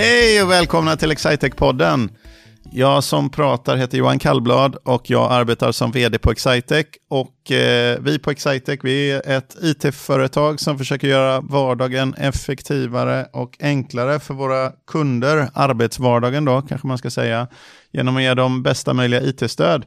Hej och välkomna till Excitec-podden. Jag som pratar heter Johan Kallblad och jag arbetar som vd på Excitec. Och eh, vi på Excitec vi är ett it-företag som försöker göra vardagen effektivare och enklare för våra kunder, arbetsvardagen då kanske man ska säga, genom att ge dem bästa möjliga it-stöd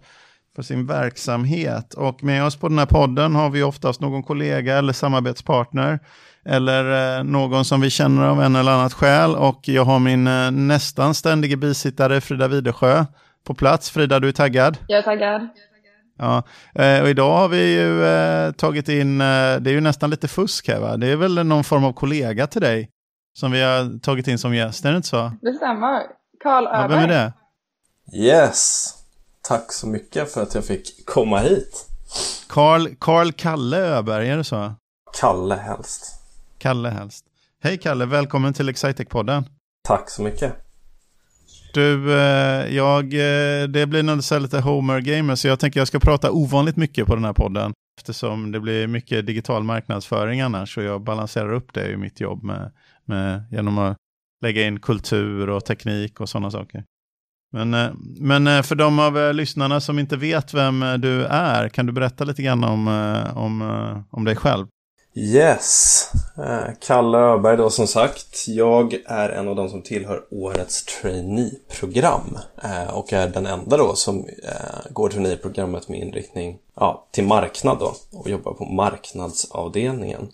för sin verksamhet. Och med oss på den här podden har vi oftast någon kollega eller samarbetspartner eller eh, någon som vi känner av en eller annat skäl. Och jag har min eh, nästan ständige bisittare Frida Widesjö på plats. Frida, du är taggad? Jag är taggad. Ja, eh, och idag har vi ju tagit in, det är ju nästan lite fusk här va? Det är väl någon form av kollega till dig som vi har tagit in som gäst, är det inte så? Det stämmer. Karl Öberg. Ja, vem är det? Yes, tack så mycket för att jag fick komma hit. Karl, Karl Kalle Öberg, är det så? Kalle helst. Kalle helst. Hej Kalle, välkommen till Excitec-podden. Tack så mycket. Du, eh, jag, eh, det blir nog lite Homer-gamer, så jag tänker jag ska prata ovanligt mycket på den här podden. Eftersom det blir mycket digital marknadsföring annars, så jag balanserar upp det i mitt jobb med, med, genom att lägga in kultur och teknik och sådana saker. Men, eh, men för de av lyssnarna som inte vet vem du är, kan du berätta lite grann om, om, om dig själv? Yes, eh, Kalle Öberg då som sagt. Jag är en av de som tillhör årets traineeprogram eh, och är den enda då som eh, går traineeprogrammet med inriktning ja, till marknad då och jobbar på marknadsavdelningen.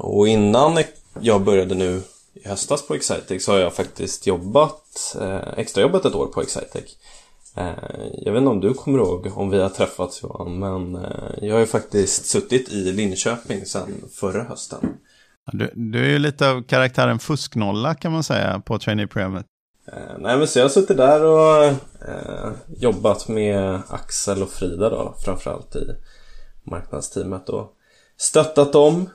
Och innan jag började nu i höstas på Excitec så har jag faktiskt jobbat, extrajobbat ett år på Excitec. Eh, jag vet inte om du kommer ihåg om vi har träffats Johan, men eh, jag har ju faktiskt suttit i Linköping sedan förra hösten. Du, du är ju lite av karaktären fusknolla kan man säga på traineeprogrammet. Eh, nej men så jag har suttit där och eh, jobbat med Axel och Frida då framförallt i marknadsteamet och stöttat dem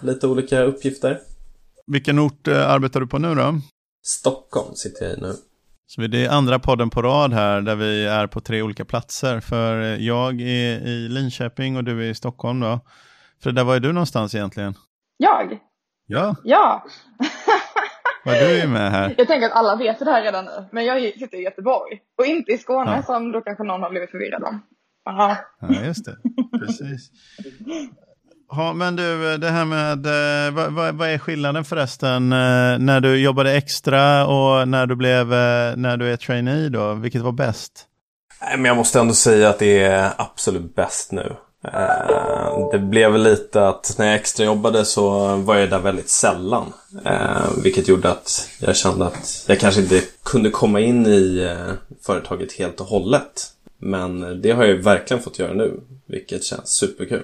lite olika uppgifter. Vilken ort eh, arbetar du på nu då? Stockholm sitter jag i nu. Så det är andra podden på rad här där vi är på tre olika platser. För jag är i Linköping och du är i Stockholm då. Frida, var är du någonstans egentligen? Jag? Ja. Ja. Var du är med här? Jag tänker att alla vet det här redan nu. Men jag sitter i Göteborg och inte i Skåne ja. som då kanske någon har blivit förvirrad om. Aha. Ja, just det. Precis. Ja, men du, det här med, eh, vad, vad, vad, är skillnaden förresten eh, när du jobbade extra och när du blev, eh, när du är trainee då? Vilket var bäst? Men jag måste ändå säga att det är absolut bäst nu. Det blev lite att när jag extra jobbade så var jag där väldigt sällan. Vilket gjorde att jag kände att jag kanske inte kunde komma in i företaget helt och hållet. Men det har jag verkligen fått göra nu, vilket känns superkul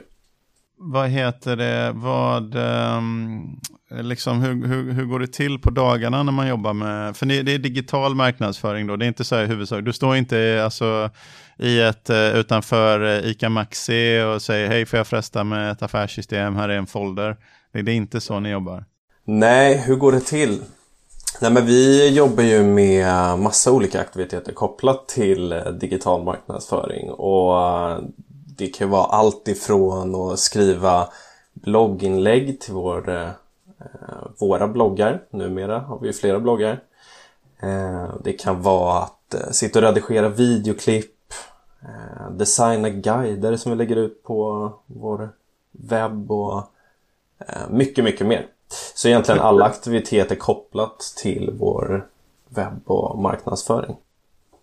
vad heter det, vad, um, liksom hur, hur, hur går det till på dagarna när man jobbar med, för det är digital marknadsföring då, det är inte så här i huvudsak, du står inte alltså i ett, eh, utanför eh, ICA Maxi och säger hej får jag fresta med ett affärssystem, här är en folder. Det är inte så ni jobbar. Nej, hur går det till? Nej men vi jobbar ju med massa olika aktiviteter kopplat till eh, digital marknadsföring och det kan vara allt ifrån att skriva blogginlägg till vår, eh, våra bloggar. Numera har vi flera bloggar. Eh, det kan vara att eh, sitta och redigera videoklipp, eh, designa guider som vi lägger ut på vår webb och eh, mycket, mycket mer. Så egentligen alla aktiviteter kopplat till vår webb och marknadsföring.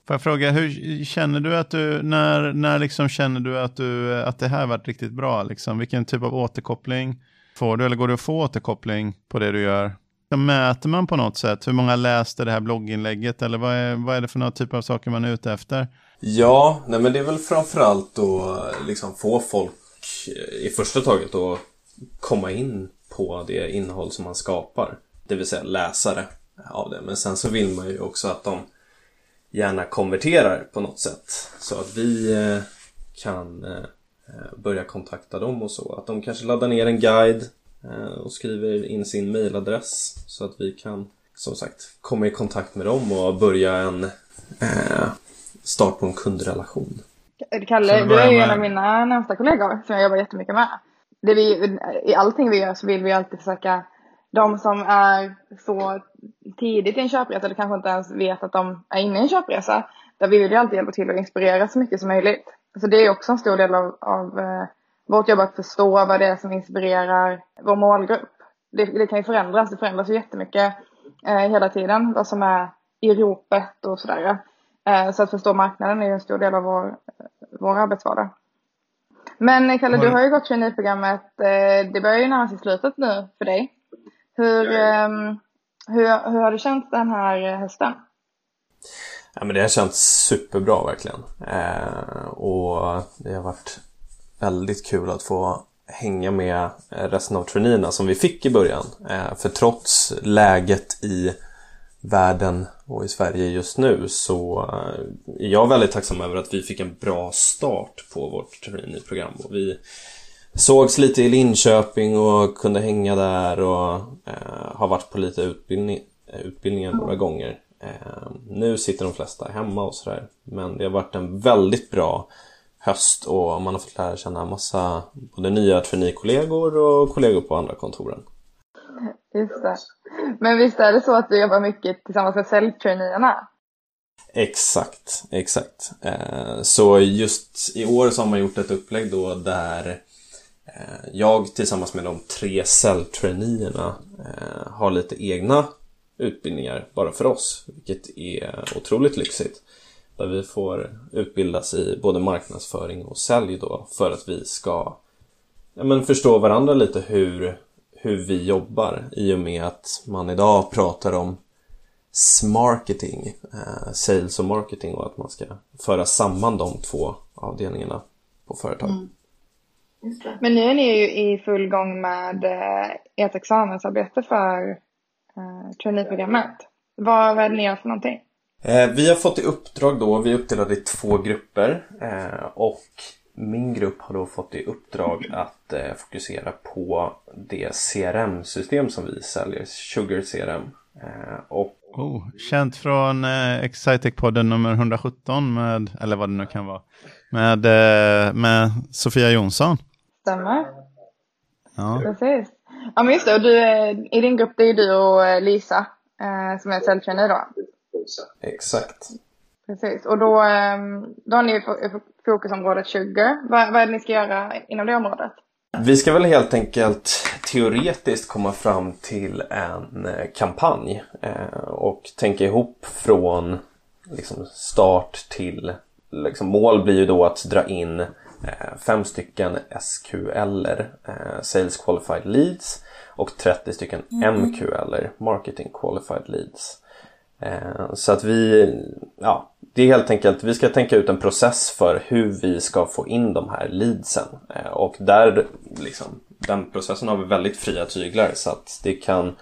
Får jag fråga, hur känner du att du, när, när liksom känner du att, du att det här varit riktigt bra? Liksom? Vilken typ av återkoppling får du? Eller går det att få återkoppling på det du gör? Mäter man på något sätt? Hur många läste det här blogginlägget? Eller vad är, vad är det för någon typ av saker man är ute efter? Ja, nej men det är väl framförallt att liksom få folk i första taget att komma in på det innehåll som man skapar. Det vill säga läsare av det. Men sen så vill man ju också att de gärna konverterar på något sätt. Så att vi eh, kan eh, eh, börja kontakta dem och så. Att de kanske laddar ner en guide och skriver in sin mailadress så att vi kan som sagt komma i kontakt med dem och börja en start på en kundrelation. Kalle, du är ju en av mina närmsta kollegor som jag jobbar jättemycket med. Det vi, I allting vi gör så vill vi alltid försöka de som är så tidigt i en köpresa eller kanske inte ens vet att de är inne i en köpresa. Där vi vill ju alltid hjälpa till att inspirera så mycket som möjligt. Så det är också en stor del av, av eh, vårt jobb att förstå vad det är som inspirerar vår målgrupp. Det, det kan ju förändras, det förändras ju jättemycket eh, hela tiden vad som är i ropet och sådär. Eh, så att förstå marknaden är ju en stor del av vår, vår arbetsvardag. Men Kalle, du har ju gått traineeprogrammet. Eh, det börjar ju närma sig slutet nu för dig. Hur, ehm, hur, hur har du känt den här hösten? Ja, men det har känts superbra verkligen. Eh, och det har varit väldigt kul att få hänga med resten av traineerna som vi fick i början. Eh, för trots läget i världen och i Sverige just nu så eh, är jag väldigt tacksam över att vi fick en bra start på vårt traineeprogram. Och vi sågs lite i Linköping och kunde hänga där och eh, har varit på lite utbildning, utbildningar några gånger. Eh, nu sitter de flesta hemma och sådär. Men det har varit en väldigt bra höst och man har fått lära känna massa både nya traineekollegor och kollegor på andra kontoren. Just det. Men visst är det så att du jobbar mycket tillsammans med säljtraineerna? Exakt, exakt. Eh, så just i år så har man gjort ett upplägg då där Eh, jag tillsammans med de tre celltrainierna eh, har lite egna utbildningar bara för oss, vilket är otroligt lyxigt. Där vi får utbildas i både marknadsföring och sälj då för att vi ska ja, men förstå varandra lite hur hur vi jobbar i och med att man idag pratar om smarketing, eh, sales och marketing och att man ska föra samman de två avdelningarna på företag. Mm. Men nu är ni ju i full gång med eh, ert examensarbete för eh, traineeprogrammet. Vad, vad är det ni gör för någonting? Eh, vi har fått i uppdrag då, vi är uppdelade i två grupper eh, och min grupp har då fått i uppdrag att eh, fokusera på det CRM-system som vi säljer, Sugar CRM. Eh, och... Oh, känt från eh, Excitec-podden nummer 117 med, eller vad det nu kan vara, med, eh, med Sofia Jonsson. Stämmer. Ja. Precis. Ja men just det, och du, i din grupp det är du och eh, Lisa eh, som är säljtränare då. Exakt. Precis, och då, ehm, då har ni fokusområdet 20. Vad, vad är det ni ska göra inom det området? Vi ska väl helt enkelt teoretiskt komma fram till en eh, kampanj eh, och tänka ihop från liksom start till liksom mål blir ju då att dra in eh, fem stycken SQL, Sales Qualified Leads och 30 stycken mm. MQL, Marketing Qualified Leads. Så att vi, ja, det är helt enkelt, vi ska tänka ut en process för hur vi ska få in de här leadsen. Eh, och där, liksom, den processen har vi väldigt fria tyglar så att det kan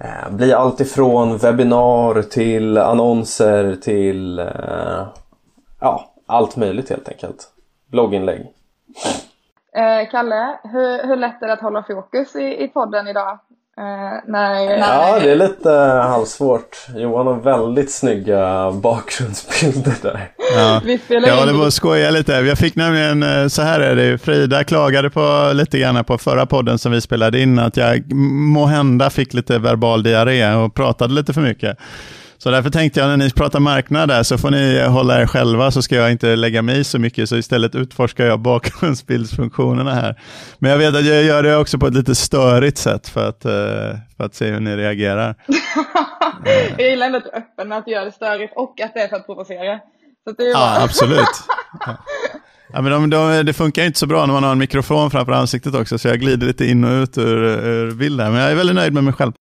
eh, bli allt ifrån webbinar till annonser till eh, ja, allt möjligt helt enkelt. Blogginlägg. Eh, Kalle, hur, hur lätt är det att hålla fokus i, i podden idag? Uh, nej, ja, det är lite uh, halvsvårt. Johan har väldigt snygga bakgrundsbilder där. Ja, jag håller på att skoja lite. Jag fick nämligen, uh, så här är det Frida klagade på lite grann på förra podden som vi spelade in, att jag må hända fick lite verbal diarré och pratade lite för mycket. Så därför tänkte jag när ni pratar marknad där så får ni hålla er själva så ska jag inte lägga mig i så mycket så istället utforskar jag bakgrundsbildsfunktionerna här. Men jag vet att jag gör det också på ett lite störigt sätt för att, eh, för att se hur ni reagerar. jag gillar ändå att du är öppen med att göra det störigt och att det är för att provocera. Så det är ja, absolut. Ja. Ja, men de, de, det funkar inte så bra när man har en mikrofon framför ansiktet också, så jag glider lite in och ut ur, ur bilden. Men jag är väldigt nöjd med mig själv.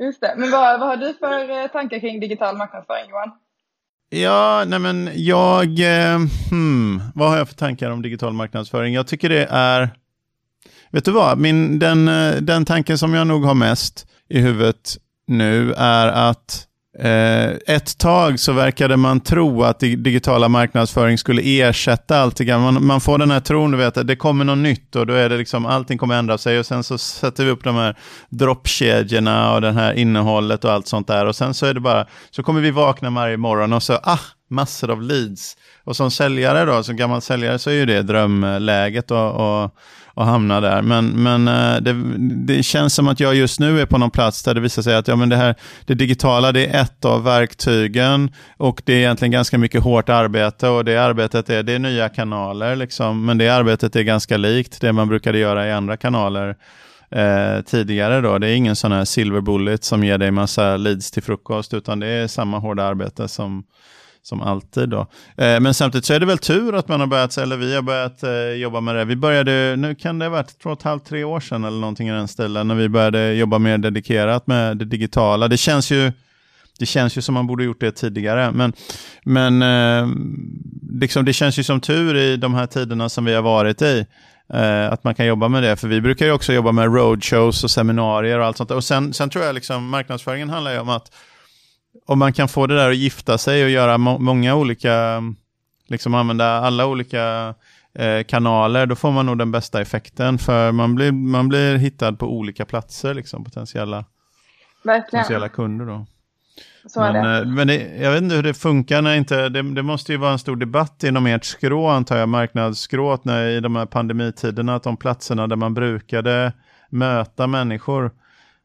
Just det. Men vad, vad har du för eh, tankar kring digital marknadsföring, Johan? Ja, nej men jag, eh, hmm, vad har jag för tankar om digital marknadsföring? Jag tycker det är, vet du vad, Min, den, eh, den tanken som jag nog har mest i huvudet nu är att Eh, ett tag så verkade man tro att digitala marknadsföring skulle ersätta allt det man, man får den här tron, du vet, att det kommer något nytt och då är det liksom allting kommer ändra sig och sen så sätter vi upp de här droppkedjorna och det här innehållet och allt sånt där och sen så är det bara, så kommer vi vakna varje morgon och så, ah, massor av leads. Och som säljare då, som gammal säljare så är ju det drömläget att hamna där. Men, men eh, det, det, känns som att jag just nu är på någon plats där det visar sig att ja, men det, här, det digitala det är ett av verktygen och det är egentligen ganska mycket hårt arbete och det arbetet är, det är nya kanaler liksom, men det arbetet är ganska likt det man brukade göra i andra kanaler eh, tidigare. Då. Det är ingen sån här silver bullet som ger dig massa leads till frukost, utan det är samma hårda arbete som, som alltid. Då. Eh, men samtidigt så är det väl tur att man har börjat, eller vi har börjat eh, jobba med det. Vi började, nu kan det ha varit två och ett halvt, tre år sedan eller någonting i den stilen, när vi började jobba mer dedikerat med det digitala. Det känns ju det känns ju som man borde gjort det tidigare. Men, men eh, liksom det känns ju som tur i de här tiderna som vi har varit i. Eh, att man kan jobba med det. För vi brukar ju också jobba med roadshows och seminarier och allt sånt. Och sen, sen tror jag liksom marknadsföringen handlar ju om att om man kan få det där att gifta sig och göra må många olika, liksom använda alla olika eh, kanaler, då får man nog den bästa effekten. För man blir, man blir hittad på olika platser, liksom, potentiella, potentiella kunder. Då. Så men, det. Eh, men det, jag vet inte hur det funkar när inte, det, det, måste ju vara en stor debatt inom ert skrå antar jag, marknadsskrået när, i de här pandemitiderna, att de platserna där man brukade möta människor,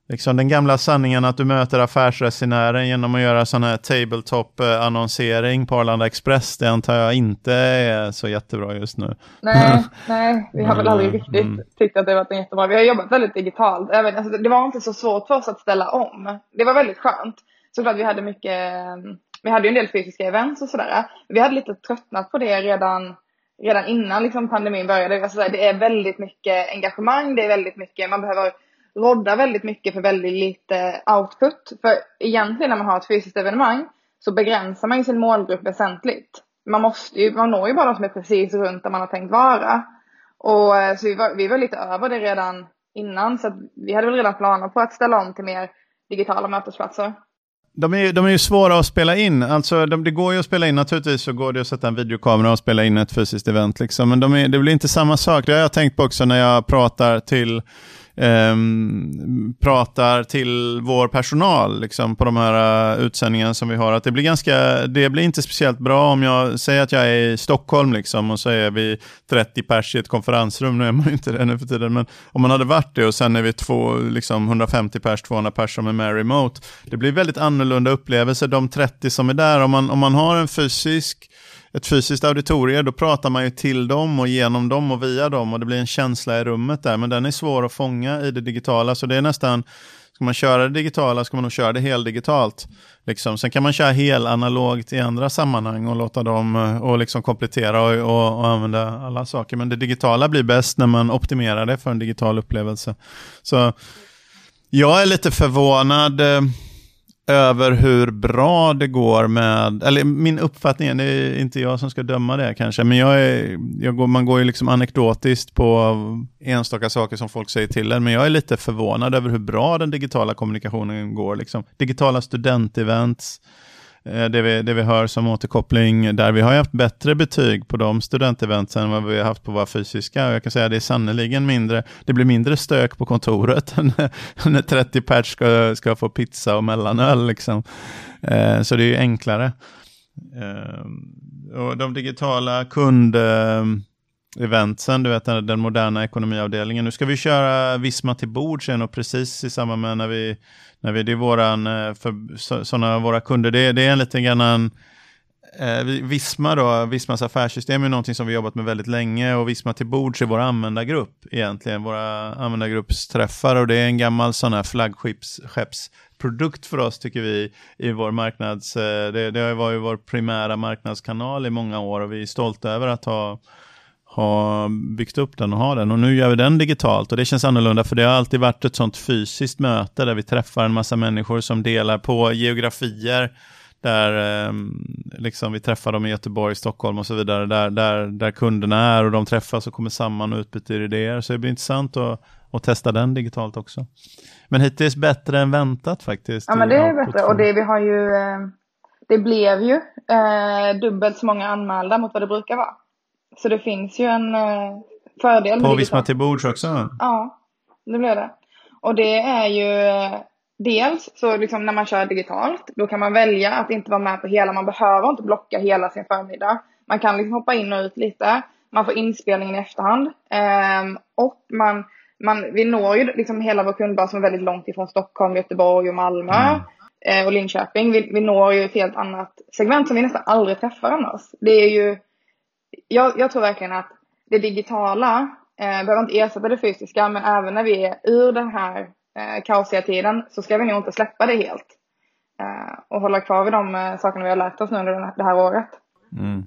liksom den gamla sanningen att du möter affärsresenären genom att göra sån här tabletop-annonsering på Arlanda Express, det antar jag inte är så jättebra just nu. Nej, nej vi har väl aldrig mm, riktigt mm. tyckt att det varit jättebra. Vi har jobbat väldigt digitalt. Även, alltså, det var inte så svårt för oss att ställa om. Det var väldigt skönt såklart vi hade mycket, vi hade ju en del fysiska events och sådär. Vi hade lite tröttnat på det redan, redan innan liksom pandemin började. Alltså det är väldigt mycket engagemang, det är väldigt mycket, man behöver rodda väldigt mycket för väldigt lite output. För egentligen när man har ett fysiskt evenemang så begränsar man sin målgrupp väsentligt. Man, måste ju, man når ju bara de som är precis runt där man har tänkt vara. Och eh, så vi var, vi var lite över det redan innan så vi hade väl redan planer på att ställa om till mer digitala mötesplatser. De är, de är ju svåra att spela in. Alltså, de, det går ju att spela in, naturligtvis så går det att sätta en videokamera och spela in ett fysiskt event. Liksom. Men de är, det blir inte samma sak. Det har jag tänkt på också när jag pratar till eh, pratar till vår personal liksom, på de här uh, utsändningarna som vi har. Att det, blir ganska, det blir inte speciellt bra om jag säger att jag är i Stockholm liksom, och så är vi 30 pers i ett konferensrum. Nu är man ju inte det nu för tiden, men om man hade varit det och sen är vi två, liksom 150 pers, 200 pers som är med remote. Det blir väldigt annorlunda upplevelser. De 30 som är där, om man, om man har en fysisk ett fysiskt auditorium, då pratar man ju till dem och genom dem och via dem och det blir en känsla i rummet där, men den är svår att fånga i det digitala, så det är nästan Ska man köra det digitala ska man nog köra det heldigitalt. Liksom. Sen kan man köra helanalogt i andra sammanhang och låta dem eh, och liksom komplettera och, och, och, använda alla saker. Men det digitala blir bäst när man optimerar det för en digital upplevelse. Så jag är lite förvånad eh, över hur bra det går med, eller min uppfattning, det är inte jag som ska döma det kanske, men jag är, jag går, man går ju liksom anekdotiskt på enstaka saker som folk säger till en, men jag är lite förvånad över hur bra den digitala kommunikationen går. Liksom. Digitala studentevents, Eh, det vi, det vi hör som återkoppling där. Vi har haft bättre betyg på de studenteventen än vad vi har haft på våra fysiska. Och jag kan säga att det är sannerligen mindre, det blir mindre stök på kontoret när 30 pers ska, ska få pizza och mellanöl. Liksom. Eh, så det är ju enklare. Eh, och de digitala kund eventsen, du vet den, den moderna ekonomiavdelningen. Nu ska vi köra Visma till bord sen och precis i samband med när vi när vi, det är våran, eh, för sådana våra kunder, det, det är en liten grann en, eh, Visma då, Vismas affärssystem är någonting som vi jobbat med väldigt länge och Visma till bords är vår användargrupp egentligen, våra användargruppsträffar och det är en gammal sån här flaggskeppsprodukt för oss tycker vi i vår marknads, eh, det, det var ju vår primära marknadskanal i många år och vi är stolta över att ha ha byggt upp den och ha den. Och nu gör vi den digitalt och det känns annorlunda för det har alltid varit ett sånt fysiskt möte där vi träffar en massa människor som delar på geografier. Där eh, liksom vi träffar dem i Göteborg, Stockholm och så vidare. Där, där, där kunderna är och de träffas och kommer samman och utbyter idéer. Så det blir intressant att, att testa den digitalt också. Men hittills bättre än väntat faktiskt. Ja men det är bättre och det vi har ju eh, Det blev ju eh, dubbelt så många anmälda mot vad det brukar vara. Så det finns ju en eh, fördel. På Visma till bords också? Ja, det blir det. Och det är ju, dels så liksom när man kör digitalt, då kan man välja att inte vara med på hela, man behöver inte blocka hela sin förmiddag. Man kan liksom hoppa in och ut lite, man får inspelningen i efterhand eh, och man, man, vi når ju liksom hela vår kundbas som är väldigt långt ifrån Stockholm, Göteborg och Malmö. Mm och Linköping. Vi, vi når ju ett helt annat segment som vi nästan aldrig träffar annars. Det är ju, jag, jag tror verkligen att det digitala eh, behöver inte ersätta det fysiska, men även när vi är ur den här eh, kaosiga tiden så ska vi nog inte släppa det helt. Eh, och hålla kvar vid de eh, sakerna vi har lärt oss nu under det här året. Mm.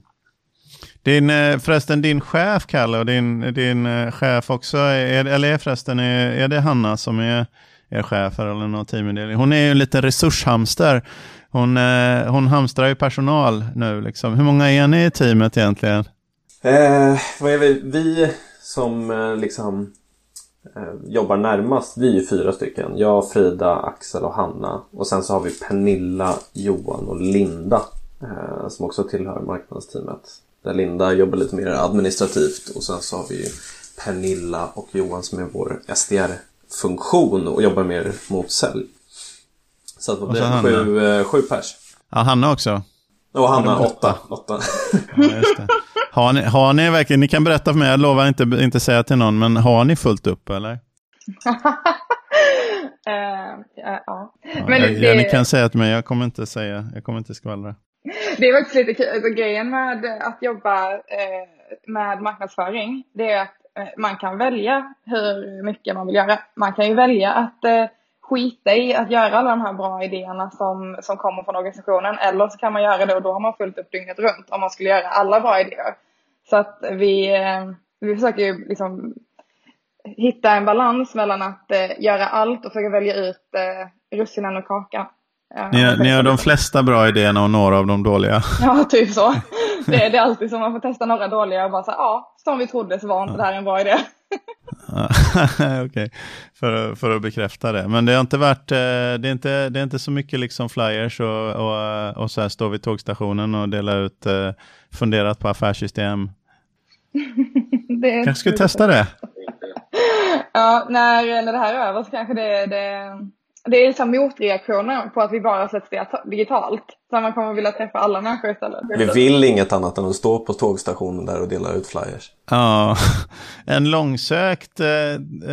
Din, eh, förresten din chef Kalle och din, din eh, chef också, är, eller är förresten, är, är det Hanna som är er chef eller någon teamindelning. Hon är ju en liten resurshamster. Hon, eh, hon hamstrar ju personal nu. Liksom. Hur många är ni i teamet egentligen? Eh, vad är vi? Vi som eh, liksom eh, jobbar närmast, vi är fyra stycken. Jag, Frida, Axel och Hanna. Och sen så har vi Pernilla, Johan och Linda eh, som också tillhör marknadsteamet. Där Linda jobbar lite mer administrativt och sen så har vi Pernilla och Johan som är vår SDR funktion och jobbar mer mot sälj. Så att det blir sju, eh, sju pers. Ja, Hanna också. Och Hanna åtta. åtta. Ja, har, ni, har ni verkligen, ni kan berätta för mig, jag lovar inte, inte säga till någon, men har ni fullt upp eller? uh, ja. Men jag, det... Ni kan säga till mig, jag kommer inte säga, jag kommer inte skvallra. Det är faktiskt lite kul, alltså, grejen med att jobba eh, med marknadsföring, det är att Eh, man kan välja hur mycket man vill göra. Man kan ju välja att eh, skita i att göra alla de här bra idéerna som, som kommer från organisationen. Eller så kan man göra det och då har man fullt upp dygnet runt om man skulle göra alla bra idéer. Så att vi, eh, vi försöker ju liksom hitta en balans mellan att eh, göra allt och försöka välja ut eh, russinen och kakan. Ni har, ni har de flesta bra idéerna och några av de dåliga. Ja, typ så. Det är, det är alltid så. Man får testa några dåliga och bara så ja, som vi trodde så var inte ja. det här en bra idé. Okej, okay. för, för att bekräfta det. Men det har inte varit, eh, det är inte, det är inte så mycket liksom flyers och, och, och så här stå vid tågstationen och dela ut, eh, funderat på affärssystem. det kanske skulle testa det. Ja, när, när det här är över så kanske det, det det är liksom motreaktioner på att vi bara sätts digitalt. Så man kommer vilja träffa alla människor istället. Vi vill inget annat än att stå på tågstationen där och dela ut flyers. Ja, en långsökt eh,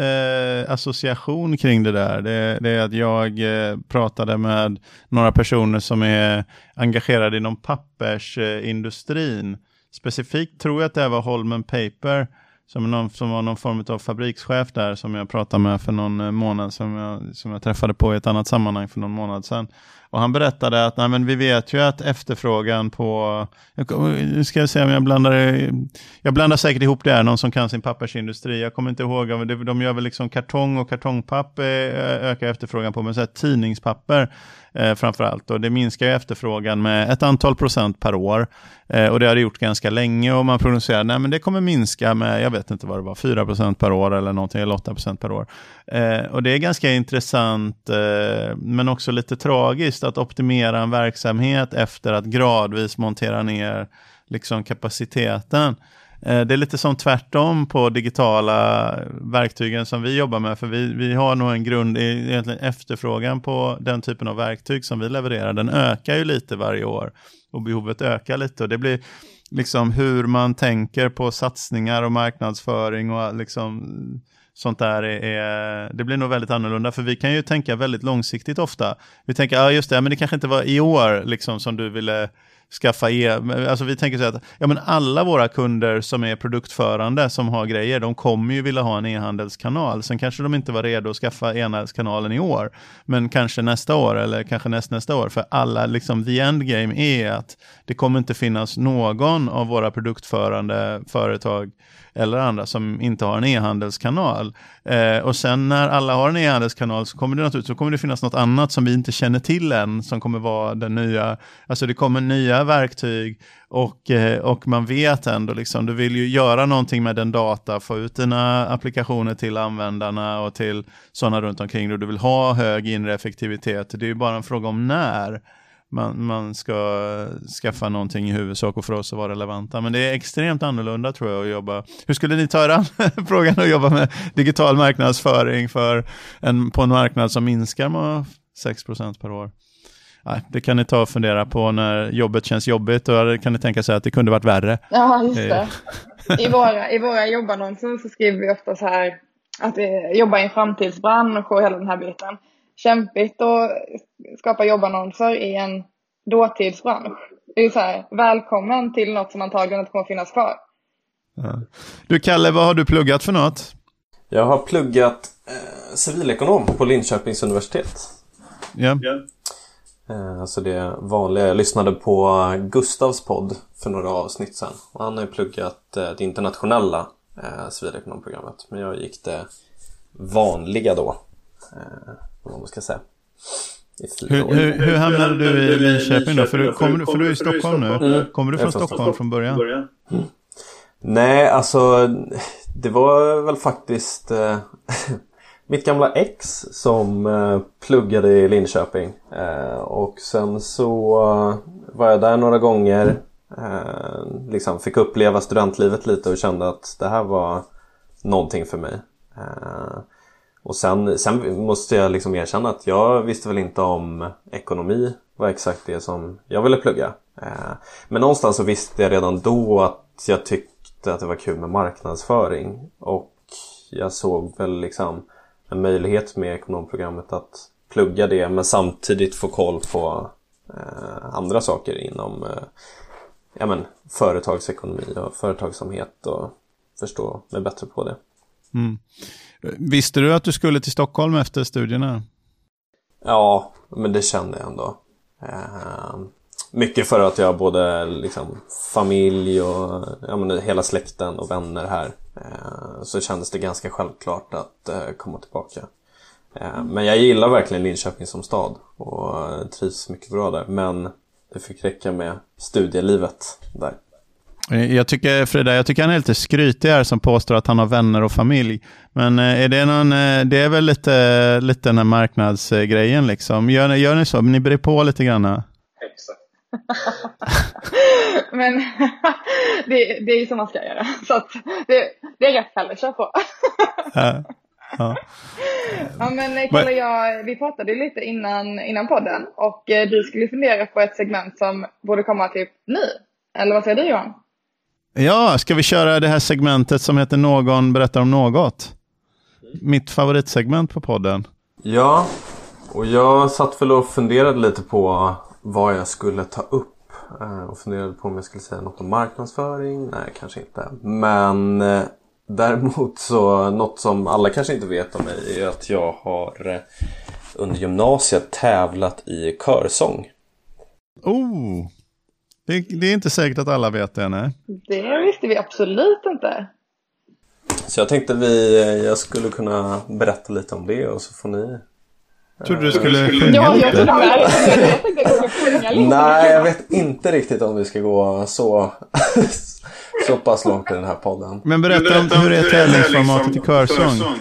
eh, association kring det där. Det, det, är att jag eh, pratade med några personer som är engagerade inom pappersindustrin. Specifikt tror jag att det var Holmen Paper som, någon, som var någon form av fabrikschef där som jag pratade med för någon eh, månad som jag, som jag träffade på i ett annat sammanhang för någon månad sedan. Och han berättade att nej, men vi vet ju att efterfrågan på, nu ska jag se om jag blandar, jag blandar säkert ihop det här, någon som kan sin pappersindustri, jag kommer inte ihåg, de gör väl liksom kartong och kartongpapper eh, ökar efterfrågan på, men så här, tidningspapper eh, framförallt. Och det minskar ju efterfrågan med ett antal procent per år. Eh, och det har det gjort ganska länge och man prognoserar att det kommer minska med, jag vet inte vad det var, 4 procent per år eller någonting, eller 8 procent per år. Eh, och det är ganska intressant, eh, men också lite tragiskt att optimera en verksamhet efter att gradvis montera ner liksom kapaciteten. Eh, det är lite som tvärtom på digitala verktygen som vi jobbar med, för vi, vi har nog en grund, eh, egentligen efterfrågan på den typen av verktyg som vi levererar, den ökar ju lite varje år och behovet ökar lite och det blir liksom hur man tänker på satsningar och marknadsföring och liksom sånt där är, det blir nog väldigt annorlunda för vi kan ju tänka väldigt långsiktigt ofta. Vi tänker, ja just det, men det kanske inte var i år liksom som du ville skaffa e alltså vi tänker så att ja, men alla våra kunder som är produktförande som har grejer, de kommer ju vilja ha en e-handelskanal. Sen kanske de inte var redo att skaffa e-handelskanalen i år, men kanske nästa år eller kanske näst, nästa år. För alla, liksom the end game är att det kommer inte finnas någon av våra produktförande företag eller andra som inte har en e-handelskanal. Eh, och sen när alla har en e-handelskanal så kommer det naturligtvis så kommer det finnas något annat som vi inte känner till än som kommer vara den nya, alltså det kommer nya verktyg och, eh, och man vet ändå liksom, du vill ju göra någonting med den data, få ut dina applikationer till användarna och till sådana runt omkring dig. du vill ha hög inre effektivitet. Det är ju bara en fråga om när man, man ska skaffa någonting i huvudsak och för oss att vara relevanta. Men det är extremt annorlunda tror jag att jobba. Hur skulle ni ta er an frågan att jobba med digital marknadsföring för en, på en marknad som minskar med 6% per år. Nej, det kan ni ta och fundera på när jobbet känns jobbigt. Då kan ni tänka sig att det kunde varit värre. Ja, just det. I våra, i våra jobbannonser så skriver vi ofta så här att vi jobbar i en framtidsbransch och hela den här biten. Kämpigt att skapa jobbannonser i en dåtidsbransch. Det är så här, välkommen till något som antagligen inte kommer finnas kvar. Ja. Du Kalle, vad har du pluggat för något? Jag har pluggat eh, civilekonom på Linköpings universitet. Ja. Eh, alltså det vanliga. Jag lyssnade på Gustavs podd för några avsnitt sedan. Och han har ju pluggat eh, det internationella eh, civilekonomprogrammet. Men jag gick det vanliga då. Eh, vad man ska säga. Hur, hur, hur hamnade du i Linköping då? För du, kommer, för du är i Stockholm nu. Mm. Kommer du från Stockholm från början? Mm. Nej, alltså det var väl faktiskt eh, mitt gamla ex som eh, pluggade i Linköping. Eh, och sen så eh, var jag där några gånger. Eh, liksom fick uppleva studentlivet lite och kände att det här var någonting för mig. Och sen, sen måste jag liksom erkänna att jag visste väl inte om ekonomi var exakt det som jag ville plugga. Eh, men någonstans så visste jag redan då att jag tyckte att det var kul med marknadsföring. Och jag såg väl liksom en möjlighet med ekonomprogrammet att plugga det men samtidigt få koll på eh, andra saker inom eh, ja, men, företagsekonomi och företagsamhet och förstå mig bättre på det. Mm. Visste du att du skulle till Stockholm efter studierna? Ja, men det kände jag ändå. Eh, mycket för att jag har både liksom, familj och ja, men, hela släkten och vänner här. Eh, så kändes det ganska självklart att eh, komma tillbaka. Eh, men jag gillar verkligen Linköping som stad och trivs mycket bra där. Men det fick räcka med studielivet där. Jag tycker, Frida, jag tycker han är lite skrytig här som påstår att han har vänner och familj. Men är det någon, det är väl lite, lite den här marknadsgrejen liksom. Gör, gör ni så? Ni brer på lite grann? Exakt. Men det, det är ju så man ska göra. Så att det, det är rätt Kalle, kör på. ja, ja. ja men Kalle och jag, vi pratade lite innan, innan podden och eh, du skulle fundera på ett segment som borde komma typ nu. Eller vad säger du Johan? Ja, ska vi köra det här segmentet som heter Någon berättar om något? Mitt favoritsegment på podden. Ja, och jag satt väl och funderade lite på vad jag skulle ta upp eh, och funderade på om jag skulle säga något om marknadsföring. Nej, kanske inte. Men eh, däremot så något som alla kanske inte vet om mig är att jag har eh, under gymnasiet tävlat i körsång. Oh! Det, det, är inte säkert att alla vet det, nej. Det visste vi absolut inte. Så jag tänkte vi, jag skulle kunna berätta lite om det och så får ni Trodde du skulle sjunga ja, lite? Jag jag Nej, jag vet inte riktigt om vi ska gå så, så pass långt i den här podden. Men berätta om hur är tävlingsformatet i körsång?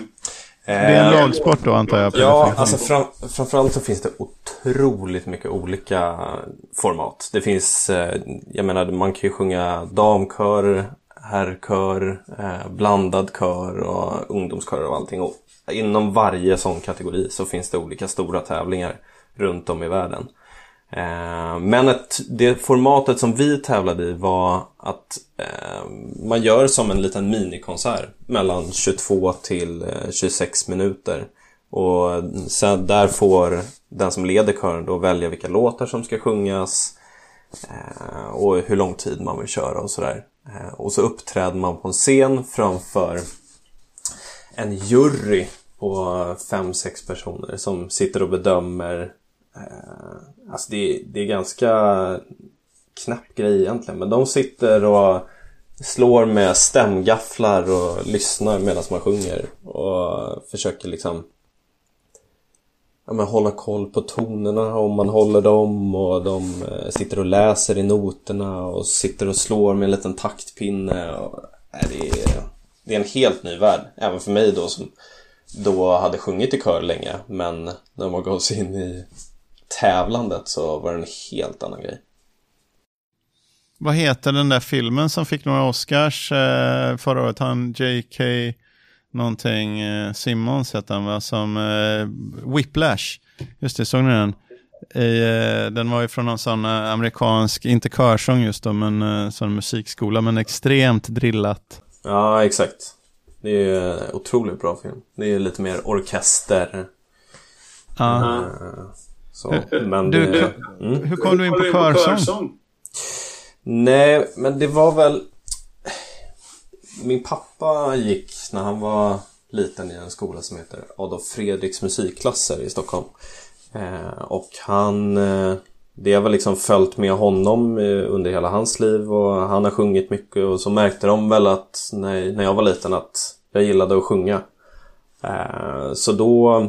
Det är en lagsport då antar jag? Ja, alltså fram, framförallt så finns det otroligt mycket olika format. Det finns, eh, jag menar man kan ju sjunga damkör, herrkör, eh, blandad kör och ungdomskör och allting. Och inom varje sån kategori så finns det olika stora tävlingar runt om i världen. Eh, men ett, det formatet som vi tävlade i var att eh, man gör som en liten minikonsert mellan 22 till eh, 26 minuter. Och sen där får den som leder kören då välja vilka låtar som ska sjungas eh, och hur lång tid man vill köra och sådär. Eh, och så uppträder man på en scen framför en jury på fem sex personer som sitter och bedömer. Eh, alltså det, det är ganska knäpp grej egentligen. Men de sitter och slår med stämgafflar och lyssnar medan man sjunger. Och försöker liksom ja, men hålla koll på tonerna om man håller dem och de eh, sitter och läser i noterna och sitter och slår med en liten taktpinne. Och, nej, det, är, det är en helt ny värld, även för mig då som då hade sjungit i kör länge men när man gav sig in i tävlandet så var det en helt annan grej. Vad heter den där filmen som fick några Oscars eh, förra året? Han J.K. någonting, eh, Simmons hette han va, som eh, Whiplash. Just det, såg ni den? I, eh, den var ju från någon sån eh, amerikansk, inte körsång just då, men eh, sån musikskola, men extremt drillat. Ja, exakt. Det är en otroligt bra film. Det är lite mer orkester. Ja. Eh, Så, men Du, det, du- mm. Hur kom du in på körsång? Nej, men det var väl... Min pappa gick när han var liten i en skola som heter Adolf Fredriks musikklasser i Stockholm. Eh, och han... Eh, det har väl liksom följt med honom eh, under hela hans liv och han har sjungit mycket och så märkte de väl att när, när jag var liten att jag gillade att sjunga. Eh, så då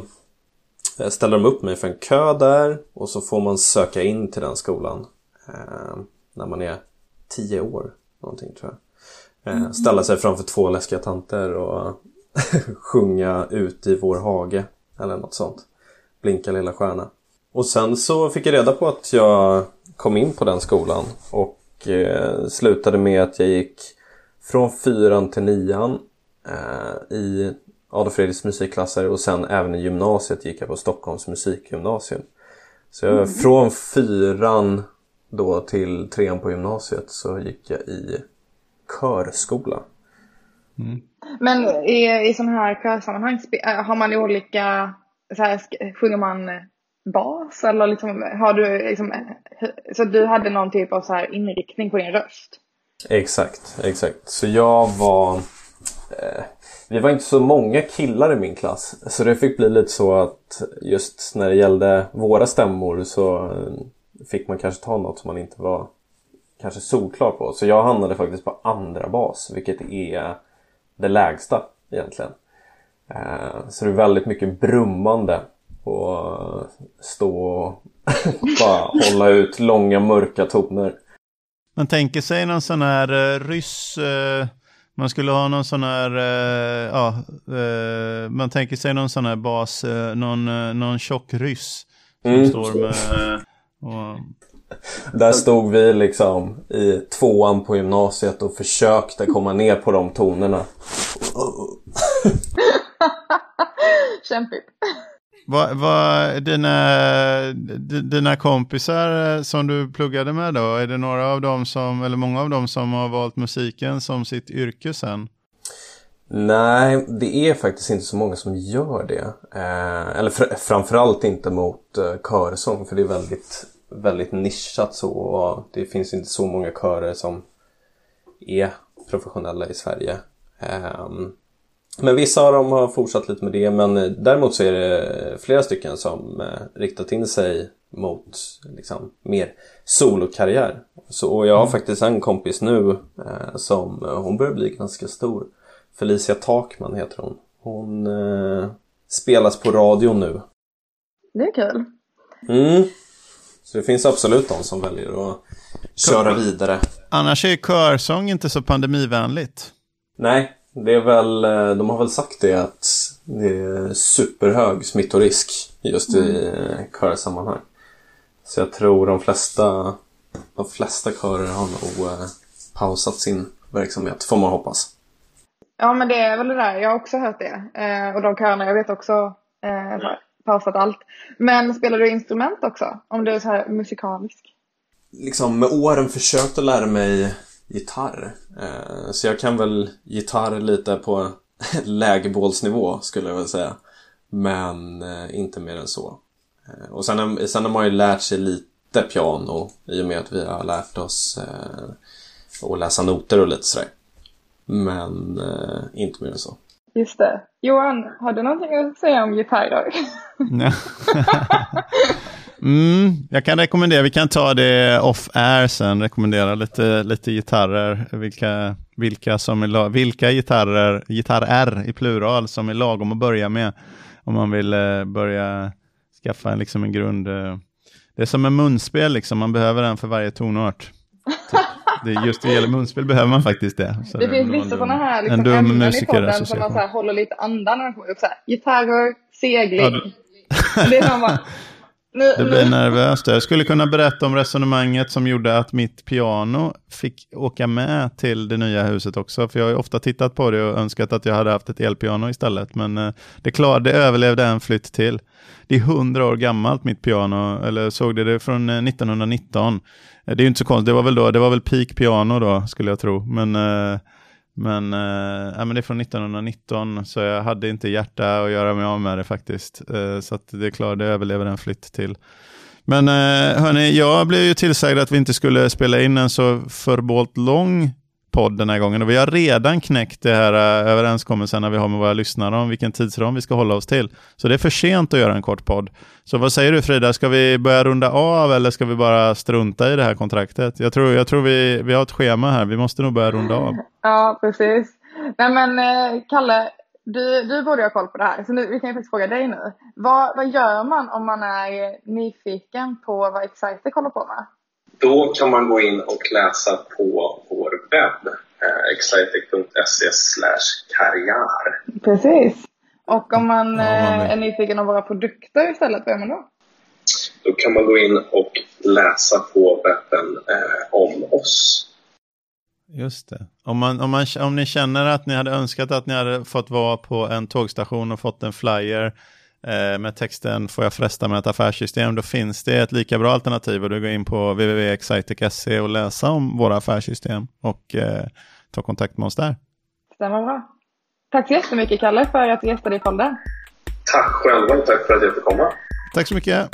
eh, ställde de upp mig för en kö där och så får man söka in till den skolan. Eh, när man är 10 år någonting tror jag. Eh, ställa sig framför två läskiga tanter och sjunga ut i vår hage eller något sånt. Blinka lilla stjärna. Och sen så fick jag reda på att jag kom in på den skolan och eh, slutade med att jag gick från fyran till nian eh, i Adolf Fredriks musikklasser och sen även i gymnasiet gick jag på Stockholms musikgymnasium. Så jag, från fyran då till trean på gymnasiet så gick jag i körskola. Men i, i sådana här körsammanhang, äh, har man olika, så här, sjunger man bas eller liksom, har du liksom, eh, så du hade någon typ av så här inriktning på din röst? Exakt, exakt. Så jag var... Eh, vi var inte så många killar i min klass. Så det fick bli lite så att just när det gällde våra stämmor så eh, fick man kanske ta något som man inte var kanske solklar på. Så jag hamnade faktiskt på andra bas, vilket är det lägsta egentligen. Eh, så det är väldigt mycket brummande och eh, stå och bara hålla ut långa mörka toner. Man tänker sig någon sån här ryss, eh, man skulle ha någon sån här, eh, ja, eh, man tänker sig någon sån här bas, eh, någon, eh, någon tjock ryss. Som Mm. står med, och, Där stod vi liksom i tvåan på gymnasiet och försökte komma ner på de tonerna. Kämpigt vad, vad, dina, dina kompisar eh, som du pluggade med då, är det några av dem som, eller många av dem som har valt musiken som sitt yrke sen? Nej, det är faktiskt inte så många som gör det. Eh, eller fr- framförallt inte mot eh, körsång för det är väldigt, väldigt nischat så. Och det finns inte så många körer som är professionella i Sverige. Ehm, men vissa av dem har fortsatt lite med det men eh, däremot så är det flera stycken som eh, riktat in sig mot liksom, mer solokarriär. Så, och jag har faktiskt en kompis nu eh, som, eh, hon börjar bli ganska stor. Felicia Takman heter hon. Hon eh, spelas på radio nu. Det är kul. Mm. Så det finns absolut de som väljer att köra vidare. Annars är körsång inte så pandemivänligt. Nej, det är väl, eh, de har väl sagt det att det är superhög smittorisk just i eh, körsammanhang. Så jag tror de flesta, de flesta körer har nog eh, pausat sin verksamhet, får man hoppas. Ja men det är väl det där, jag har också hört det. Eh, och de körerna, jag vet också, eh, pausat allt. Men spelar du instrument också? Om du är så här musikalisk? liksom med åren försökt att lära mig gitarr. Eh, så jag kan väl gitarr lite på lägerbålsnivå skulle jag väl säga. Men eh, inte mer än så. Eh, och sen, har- sen har man ju lärt sig lite piano i och med att vi har lärt oss eh, att läsa noter och lite sådär. Men eh, inte mer än så. Just det. Johan, har du någonting att säga om gitarrer? Ja. mm, jag kan rekommendera, vi kan ta det off-air sen, rekommendera lite, lite gitarrer, vilka, vilka, som är, vilka gitarrer, gitarrer i plural som är lagom att börja med om man vill eh, börja skaffa en, liksom en grund. Eh. Det är som en munspel, liksom. man behöver en för varje tonart. Typ. Det just det gäller munspel behöver man faktiskt det. Så Det finns vissa sådana här liksom, ämnen i podden som man så här, håller lite andan när de kommer upp. Så här, gitarrer, segling. Ja, Det är som bara, Nu, det blir nervöst. Jag skulle kunna berätta om resonemanget som gjorde att mitt piano fick åka med till det nya huset också. För jag har ju ofta tittat på det och önskat att jag hade haft ett elpiano istället. Men eh, det, klar, det överlevde en flytt till. Det är hundra år gammalt mitt piano, eller såg det, det från 1919. Eh, det är ju inte så konstigt, det var väl då, det var väl peak piano då skulle jag tro. Men men, eh, men det är från 1919 så jag hade inte hjärta att göra mig av med det faktiskt. Eh, så det är klart, det överlever en flytt till. Men eh, hörni, jag blev ju tillsagd att vi inte skulle spela in en så förbålt lång podd den här gången. Och vi har redan knäckt det här uh, överenskommelsen vi har med våra lyssnare om vilken tidsram vi ska hålla oss till. Så det är för sent att göra en kort podd. Så vad säger du Frida, ska vi börja runda av eller ska vi bara strunta i det här kontraktet? Jag tror, jag tror vi, vi har ett schema här, vi måste nog börja runda av. Ja, precis. Nej men eh, Kalle, du, du borde ha koll på det här, så nu, vi kan ju faktiskt fråga dig nu. Vad, vad gör man om man är nyfiken på vad Excitec håller på med? Då kan man gå in och läsa på vår webb, eh, excitec.se karriär. Precis. Och om man ja, eh, är nyfiken av våra produkter istället, vad gör man då? Då kan man gå in och läsa på webben eh, om oss. Just det. Om, man, om, man, om ni känner att ni hade önskat att ni hade fått vara på en tågstation och fått en flyer med texten “Får jag fresta med ett affärssystem?” då finns det ett lika bra alternativ och du går in på www.excitec.se och läsa om våra affärssystem och eh, ta kontakt med oss där. Stämmer bra. Tack så jättemycket Kalle för att du gästade i podden. Tack själva och tack för att jag fick komma. Tack så mycket.